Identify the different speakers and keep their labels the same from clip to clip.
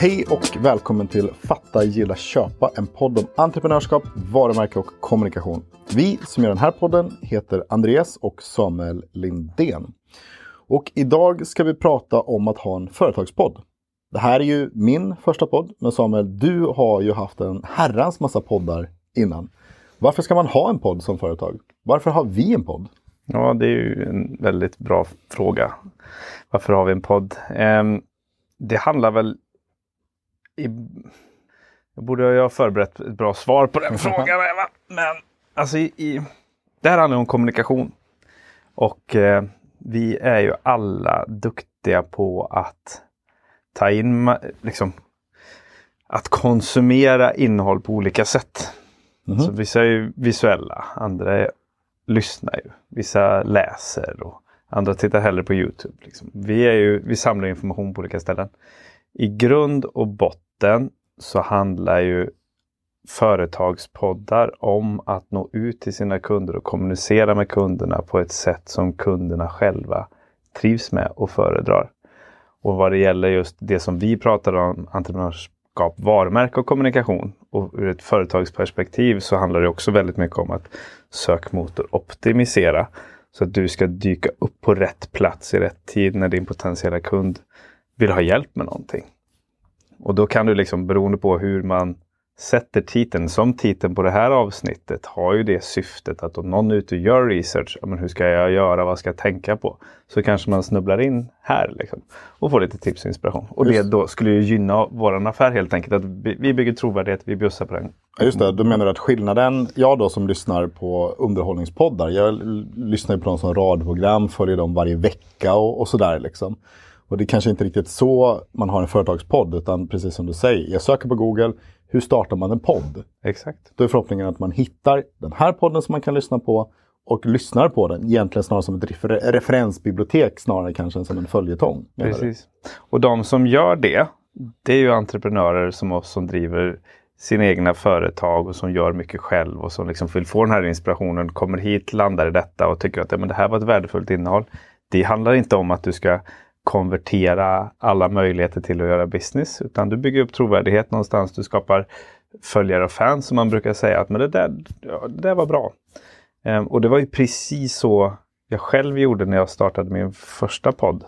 Speaker 1: Hej och välkommen till Fatta, gilla, köpa. En podd om entreprenörskap, varumärke och kommunikation. Vi som gör den här podden heter Andreas och Samuel Lindén. Och idag ska vi prata om att ha en företagspodd. Det här är ju min första podd, men Samuel, du har ju haft en herrans massa poddar innan. Varför ska man ha en podd som företag? Varför har vi en podd?
Speaker 2: Ja, det är ju en väldigt bra fråga. Varför har vi en podd? Eh, det handlar väl... I... Jag borde ha förberett ett bra svar på den frågan. Va? Men alltså, i, i... det här handlar om kommunikation. Och eh, vi är ju alla duktiga på att ta in, liksom, att konsumera innehåll på olika sätt. Mm. Så vissa är ju visuella, andra är, lyssnar ju, vissa läser och andra tittar hellre på Youtube. Liksom. Vi, är ju, vi samlar information på olika ställen. I grund och botten så handlar ju företagspoddar om att nå ut till sina kunder och kommunicera med kunderna på ett sätt som kunderna själva trivs med och föredrar. Och vad det gäller just det som vi pratar om, entreprenörskap, varumärke och kommunikation. Och ur ett företagsperspektiv så handlar det också väldigt mycket om att sökmotoroptimisera. Så att du ska dyka upp på rätt plats i rätt tid när din potentiella kund vill ha hjälp med någonting. Och då kan du liksom beroende på hur man sätter titeln, som titeln på det här avsnittet, har ju det syftet att om någon är ute och gör research, men hur ska jag göra, vad ska jag tänka på? Så kanske man snubblar in här liksom, och får lite tips och inspiration. Och Just. det då skulle ju gynna vår affär helt enkelt. Att vi bygger trovärdighet, vi bjussar på den.
Speaker 1: Ja, just det, du menar att skillnaden, jag då som lyssnar på underhållningspoddar, jag lyssnar ju på dem som radioprogram, följer dem varje vecka och, och sådär liksom. Och det är kanske inte riktigt så man har en företagspodd, utan precis som du säger, jag söker på Google, hur startar man en podd?
Speaker 2: Exakt.
Speaker 1: Då är förhoppningen att man hittar den här podden som man kan lyssna på och lyssnar på den, egentligen snarare som ett refer referensbibliotek snarare kanske än som en följetong.
Speaker 2: Precis. Och de som gör det, det är ju entreprenörer som oss som driver sina egna företag och som gör mycket själv och som liksom vill få den här inspirationen, kommer hit, landar i detta och tycker att ja, men det här var ett värdefullt innehåll. Det handlar inte om att du ska konvertera alla möjligheter till att göra business. Utan du bygger upp trovärdighet någonstans. Du skapar följare och fans som man brukar säga att men det, där, ja, det där var bra. Ehm, och det var ju precis så jag själv gjorde när jag startade min första podd.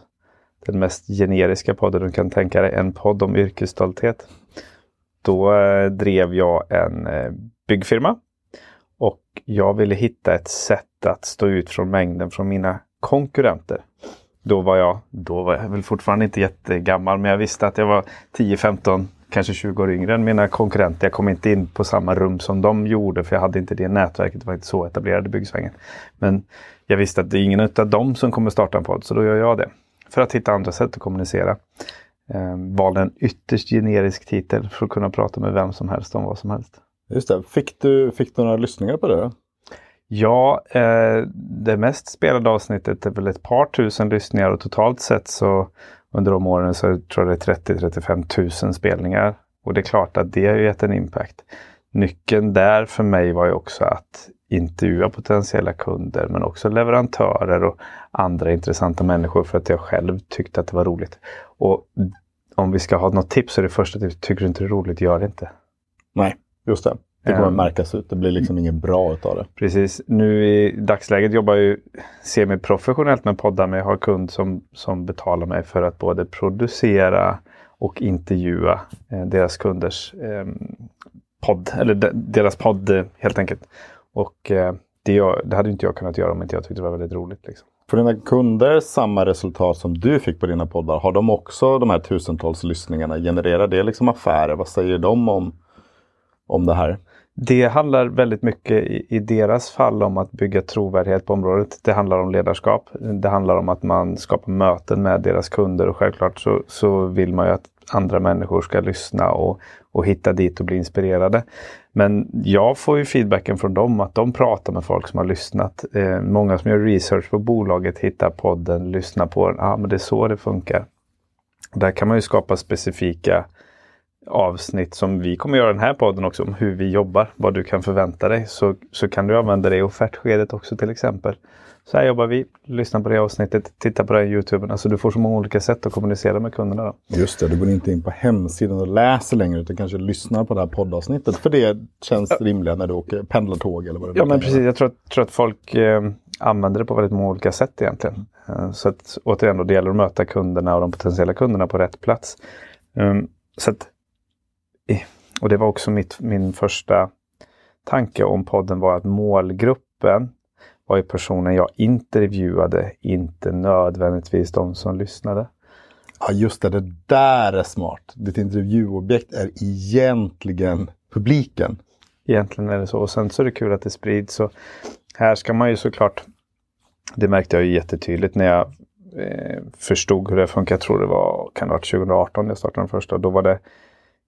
Speaker 2: Den mest generiska podden du kan tänka dig, en podd om yrkesstolthet. Då eh, drev jag en eh, byggfirma och jag ville hitta ett sätt att stå ut från mängden från mina konkurrenter. Då var jag, då var jag väl fortfarande inte jättegammal, men jag visste att jag var 10, 15, kanske 20 år yngre än mina konkurrenter. Jag kom inte in på samma rum som de gjorde, för jag hade inte det nätverket, det var inte så etablerade byggsvängen. Men jag visste att det är ingen av dem som kommer starta en podd, så då gör jag det. För att hitta andra sätt att kommunicera. Eh, valde en ytterst generisk titel för att kunna prata med vem som helst om vad som helst.
Speaker 1: Just det. Fick du, fick du några lyssningar på det?
Speaker 2: Ja, eh, det mest spelade avsnittet är väl ett par tusen lyssningar och totalt sett så under de åren så tror jag det är 30-35 tusen spelningar. Och det är klart att det har gett en impact. Nyckeln där för mig var ju också att intervjua potentiella kunder men också leverantörer och andra intressanta människor för att jag själv tyckte att det var roligt. Och om vi ska ha något tips så är det första tipset, tycker du inte det är roligt, gör det inte.
Speaker 1: Nej, just det. Det kommer um, märkas ut. Det blir liksom inget bra utav det.
Speaker 2: Precis. Nu i dagsläget jobbar jag ju semi-professionellt med poddar men jag har kund som, som betalar mig för att både producera och intervjua eh, deras kunders eh, podd, eller de, deras podd eh, helt enkelt. Och eh, det, jag, det, hade inte jag kunnat göra om inte jag tyckte det var väldigt roligt. Liksom.
Speaker 1: Får dina kunder samma resultat som du fick på dina poddar? Har de också de här tusentals lyssningarna? Genererar det liksom affärer? Vad säger de om, om det här?
Speaker 2: Det handlar väldigt mycket i, i, deras fall om att bygga trovärdighet på området. Det handlar om ledarskap. Det handlar om att man skapar möten med deras kunder och självklart så, så vill man ju att andra människor ska lyssna och, och hitta dit och bli inspirerade. Men jag får ju feedbacken från dem att de pratar med folk som har lyssnat. Eh, många som gör research på bolaget hittar podden, lyssnar på den. Ja, ah, men det är så det funkar. Där kan man ju skapa specifika avsnitt som vi kommer göra den här podden också om hur vi jobbar, vad du kan förvänta dig, så, så kan du använda det i offertskedet också till exempel. Så här jobbar vi, lyssna på det avsnittet, titta på det i Youtube. Alltså du får så många olika sätt att kommunicera med kunderna. Då.
Speaker 1: Just det, du går inte in på hemsidan och läser längre utan kanske lyssnar på det här poddavsnittet. För det känns rimligt när du åker pendlartåg eller vad det
Speaker 2: Ja men precis, jag tror, att, tror att folk eh, använder det på väldigt många olika sätt egentligen. Eh, så att återigen, då, det gäller att möta kunderna och de potentiella kunderna på rätt plats. Um, så att, och det var också mitt, min första tanke om podden var att målgruppen var ju personen jag intervjuade, inte nödvändigtvis de som lyssnade.
Speaker 1: Ja, just det. Det där är smart. Ditt intervjuobjekt är egentligen publiken.
Speaker 2: Egentligen är det så. Och sen så är det kul att det sprids. Och här ska man ju såklart, det märkte jag ju jättetydligt när jag eh, förstod hur det funkar. Jag tror det var, kan det ha varit 2018 jag startade den första. Då var det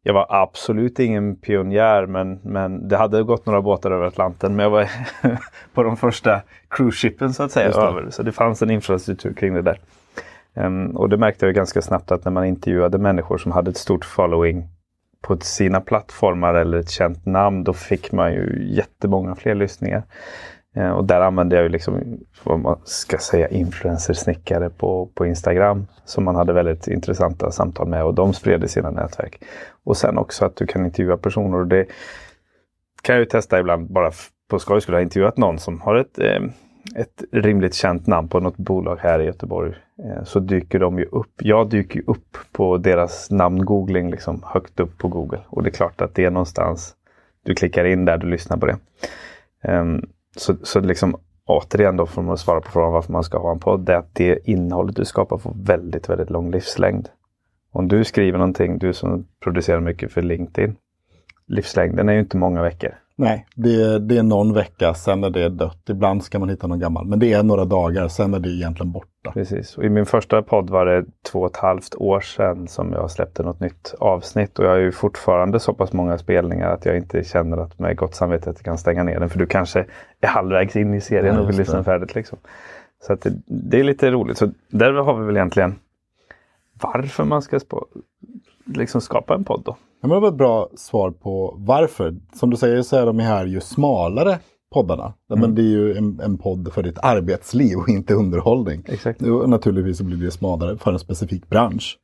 Speaker 2: jag var absolut ingen pionjär men, men det hade gått några båtar över Atlanten. Men jag var på de första cruise-shippen så att säga. Över, så det fanns en infrastruktur kring det där. Um, och det märkte jag ganska snabbt att när man intervjuade människor som hade ett stort following på sina plattformar eller ett känt namn, då fick man ju jättemånga fler lyssningar. Eh, och där använde jag ju liksom, vad man ska säga, influencersnickare på, på Instagram. Som man hade väldigt intressanta samtal med och de spred i sina nätverk. Och sen också att du kan intervjua personer. Och det kan jag ju testa ibland bara på skoj. Skulle ha intervjuat någon som har ett, eh, ett rimligt känt namn på något bolag här i Göteborg. Eh, så dyker de ju upp. Jag dyker ju upp på deras namngoogling liksom högt upp på Google. Och det är klart att det är någonstans du klickar in där du lyssnar på det. Ehm, så, så liksom återigen då för att svara på frågan varför man ska ha en podd, det är att det innehållet du skapar får väldigt, väldigt lång livslängd. Om du skriver någonting, du som producerar mycket för LinkedIn, livslängden är ju inte många veckor.
Speaker 1: Nej, det är, det är någon vecka, sen är det dött. Ibland ska man hitta någon gammal, men det är några dagar, sen är det egentligen borta.
Speaker 2: Precis, och i min första podd var det två och ett halvt år sedan som jag släppte något nytt avsnitt och jag har ju fortfarande så pass många spelningar att jag inte känner att med gott samvete att jag kan stänga ner den. För du kanske är halvvägs in i serien ja, och vill lyssna färdigt. Liksom. Så det, det, är lite roligt. Så där har vi väl egentligen varför man ska liksom skapa en podd då.
Speaker 1: Men det var ett bra svar på varför. Som du säger så är de här ju smalare poddarna. Mm. Men det är ju en, en podd för ditt arbetsliv och inte underhållning.
Speaker 2: Exakt.
Speaker 1: Och naturligtvis blir det smalare för en specifik bransch.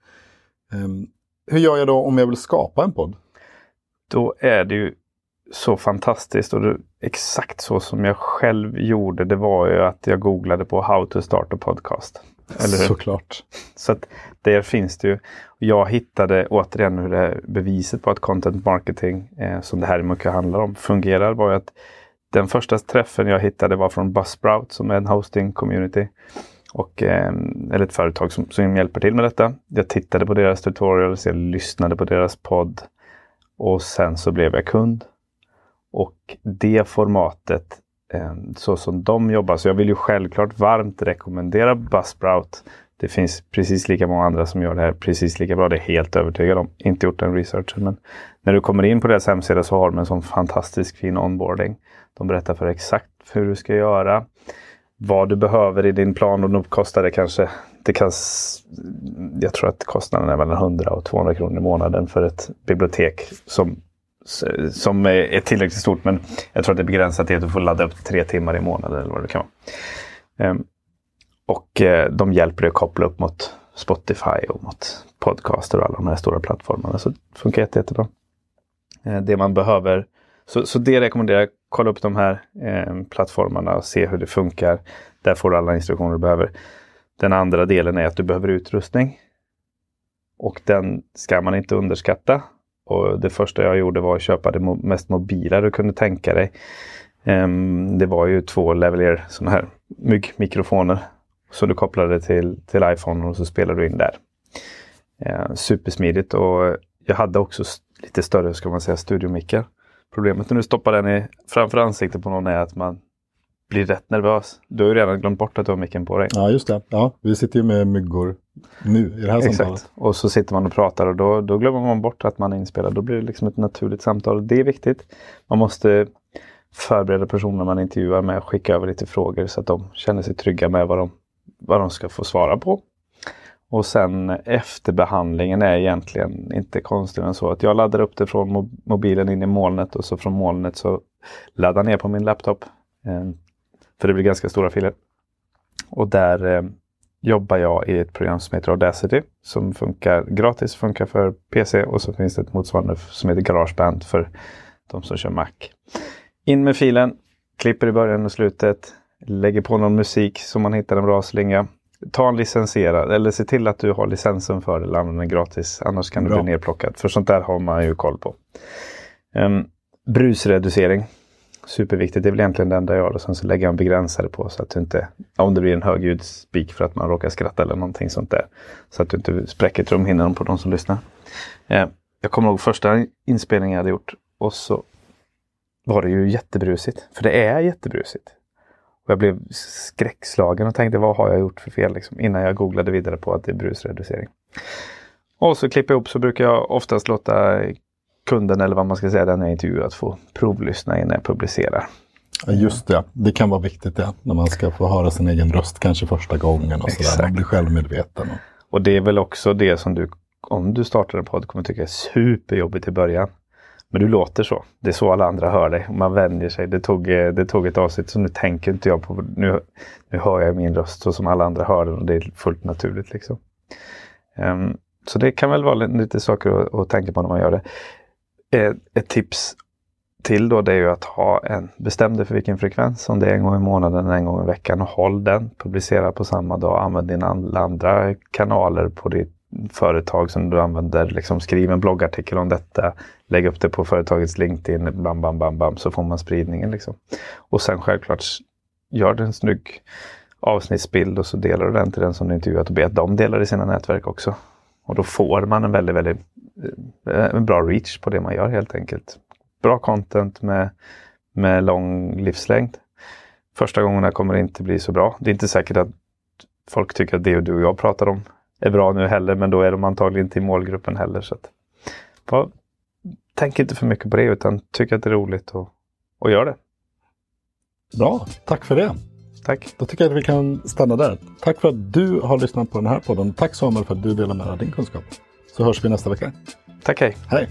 Speaker 1: Um, hur gör jag då om jag vill skapa en podd?
Speaker 2: Då är det ju så fantastiskt och det, exakt så som jag själv gjorde det var ju att jag googlade på How to start a podcast.
Speaker 1: Eller hur? Såklart.
Speaker 2: Så att där finns det ju. Jag hittade återigen hur det beviset på att content marketing, eh, som det här mycket handlar om, fungerar var ju att den första träffen jag hittade var från Buzzsprout som är en hosting community. Och, eh, eller ett företag som, som hjälper till med detta. Jag tittade på deras tutorials, jag lyssnade på deras podd och sen så blev jag kund. Och det formatet Eh, så som de jobbar. Så jag vill ju självklart varmt rekommendera Buzzsprout. Det finns precis lika många andra som gör det här precis lika bra. Det är helt övertygad om. Inte gjort den researchen. Men när du kommer in på deras hemsida så har de en sån fantastisk fin onboarding. De berättar för dig exakt hur du ska göra. Vad du behöver i din plan och då kostar det kanske det kan, jag tror att kostnaden är mellan 100 och 200 kronor i månaden för ett bibliotek som som är tillräckligt stort. Men jag tror att det är begränsat till att du får ladda upp tre timmar i månaden eller vad det kan vara. Ehm, och eh, de hjälper dig att koppla upp mot Spotify och mot podcaster och alla de här stora plattformarna. Så det funkar jätte, jättebra. Ehm, det man behöver, så, så det rekommenderar jag. Kolla upp de här ehm, plattformarna och se hur det funkar. Där får du alla instruktioner du behöver. Den andra delen är att du behöver utrustning. Och den ska man inte underskatta. Och det första jag gjorde var att köpa det mest mobila du kunde tänka dig. Um, det var ju två Lavalier sådana här myggmikrofoner. som du kopplade till, till iPhone och så spelade du in där. Uh, supersmidigt och jag hade också lite större, ska man säga, studiomickar. Problemet när du stoppar den i, framför ansiktet på någon är att man blir rätt nervös. Du har ju redan glömt bort att du har micken på dig.
Speaker 1: Ja, just det. Ja, vi sitter ju med myggor nu i det här
Speaker 2: Exakt.
Speaker 1: samtalet.
Speaker 2: Och så sitter man och pratar och då, då glömmer man bort att man är inspelad. Då blir det liksom ett naturligt samtal. Det är viktigt. Man måste förbereda personer man intervjuar med att skicka över lite frågor så att de känner sig trygga med vad de, vad de ska få svara på. Och sen efterbehandlingen är egentligen inte konstigare än så att jag laddar upp det från mobilen in i molnet och så från molnet så laddar ner på min laptop. För det blir ganska stora filer. Och där eh, jobbar jag i ett program som heter Audacity som funkar gratis, funkar för PC och så finns det ett motsvarande som heter Garageband för de som kör Mac. In med filen, klipper i början och slutet, lägger på någon musik som man hittar en bra slinga. Ta en licensierad eller se till att du har licensen för det eller använder den gratis. Annars kan du bli nerplockad. För sånt där har man ju koll på. Um, brusreducering. Superviktigt. Det är väl egentligen det enda jag gör. Och sen så lägger jag en begränsare på så att du inte, om det blir en högljudsspik för att man råkar skratta eller någonting sånt där. Så att du inte spräcker trumhinnan på de som lyssnar. Eh, jag kommer ihåg första inspelningen jag hade gjort. Och så var det ju jättebrusigt. För det är jättebrusigt. Och jag blev skräckslagen och tänkte vad har jag gjort för fel? Liksom, innan jag googlade vidare på att det är brusreducering. Och så klipper jag ihop så brukar jag oftast låta kunden eller vad man ska säga den jag intervjuat få provlyssna innan jag publicerar.
Speaker 1: Ja, just det, det kan vara viktigt det, när man ska få höra sin egen röst kanske första gången. och sådär. Man blir självmedveten.
Speaker 2: Och... och det är väl också det som du, om du startar en podd, kommer tycka är superjobbigt i början. Men du låter så. Det är så alla andra hör dig. Man vänjer sig. Det tog, eh, det tog ett avsnitt så nu tänker inte jag på... Nu, nu hör jag min röst så som alla andra hör den och det är fullt naturligt. Liksom. Um, så det kan väl vara lite saker att, att tänka på när man gör det. Eh, ett, tips till då det är ju att ha en, bestäm dig för vilken frekvens. Om det är en gång i månaden, en gång i veckan. och Håll den. Publicera på samma dag. Använd dina andra kanaler på ditt företag som du använder. Liksom skriv en bloggartikel om detta. Lägg upp det på företagets LinkedIn. Bam, bam, bam, bam. Så får man spridningen. Liksom. Och sen självklart gör du en snygg avsnittsbild och så delar du den till den som du intervjuat och be att de delar i sina nätverk också. Och då får man en väldigt, väldigt en bra reach på det man gör helt enkelt. Bra content med, med lång livslängd. Första gångerna kommer det inte bli så bra. Det är inte säkert att folk tycker att det och du och jag pratar om är bra nu heller, men då är de antagligen inte i målgruppen heller. Så att, bara, tänk inte för mycket på det, utan tyck att det är roligt och, och gör det.
Speaker 1: Bra, tack för det.
Speaker 2: Tack.
Speaker 1: Då tycker jag att vi kan stanna där. Tack för att du har lyssnat på den här podden. Tack Samuel för att du delar med dig av din kunskap. Så hörs vi nästa vecka.
Speaker 2: Tack, hej.
Speaker 1: Hej.